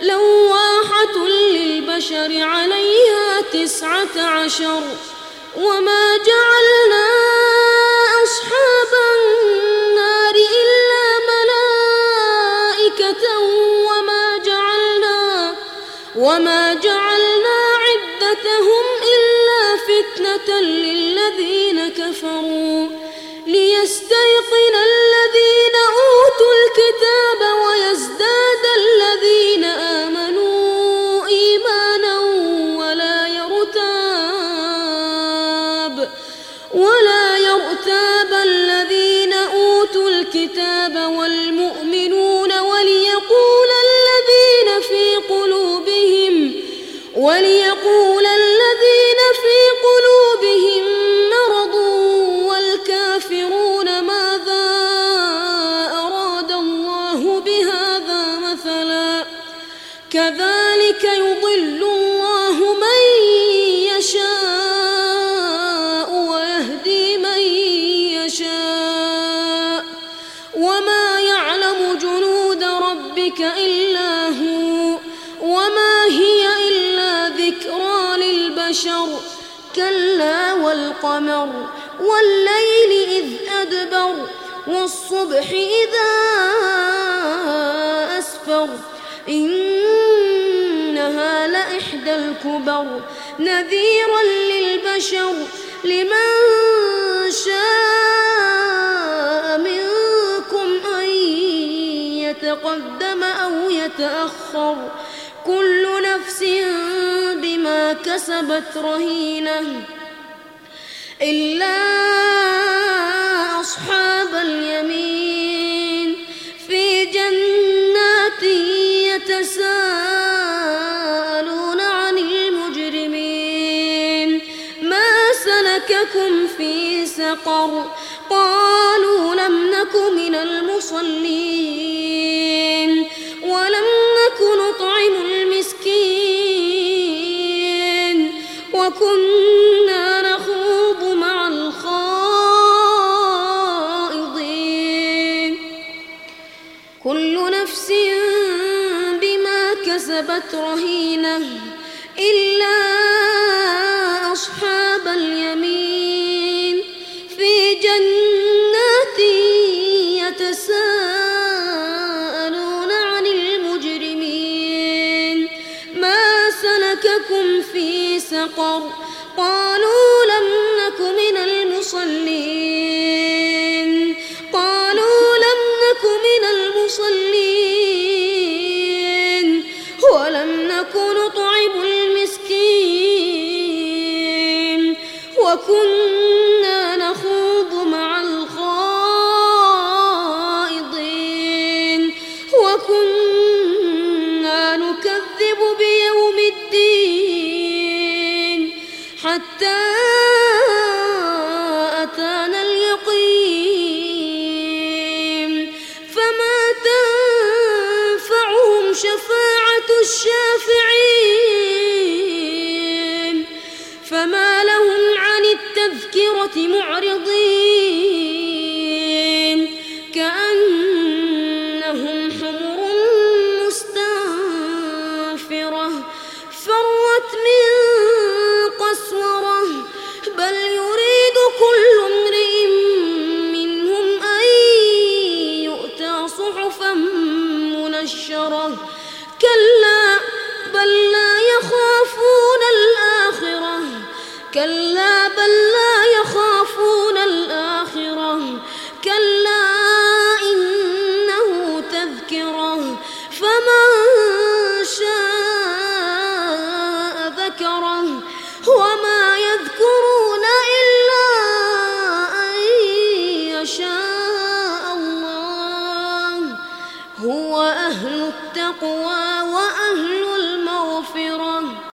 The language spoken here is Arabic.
لواحة للبشر عليها تسعة عشر وما جعلنا أصحاب النار إلا ملائكة وما جعلنا وما جعلنا عدتهم إلا فتنة للذين كفروا ليستيقن الذين أوتوا الكتاب للبشر كلا والقمر والليل إذ أدبر والصبح إذا أسفر إنها لإحدى الكبر نذيرا للبشر لمن شاء منكم أن يتقدم أو يتأخر كل نفس بما كسبت رهينة إلا أصحاب اليمين في جنات يتساءلون عن المجرمين. ما سلككم في سقر؟ قالوا لم نك من المصلين. وكنا نخوض مع الخائضين. كل نفس بما كسبت رهينة إلا أصحاب اليمين. في جنات يتساءلون عن المجرمين. ما سلككم في السقر قالوا لم نك من المصلين قالوا لم نك من المصلين ولم نك نطعم المسكين وكنا حتى أتانا اليقين. فما تنفعهم شفاعة الشافعين. فما لهم عن التذكرة معرضين. والحشرة كلا بل لا يخافون الآخرة. كلا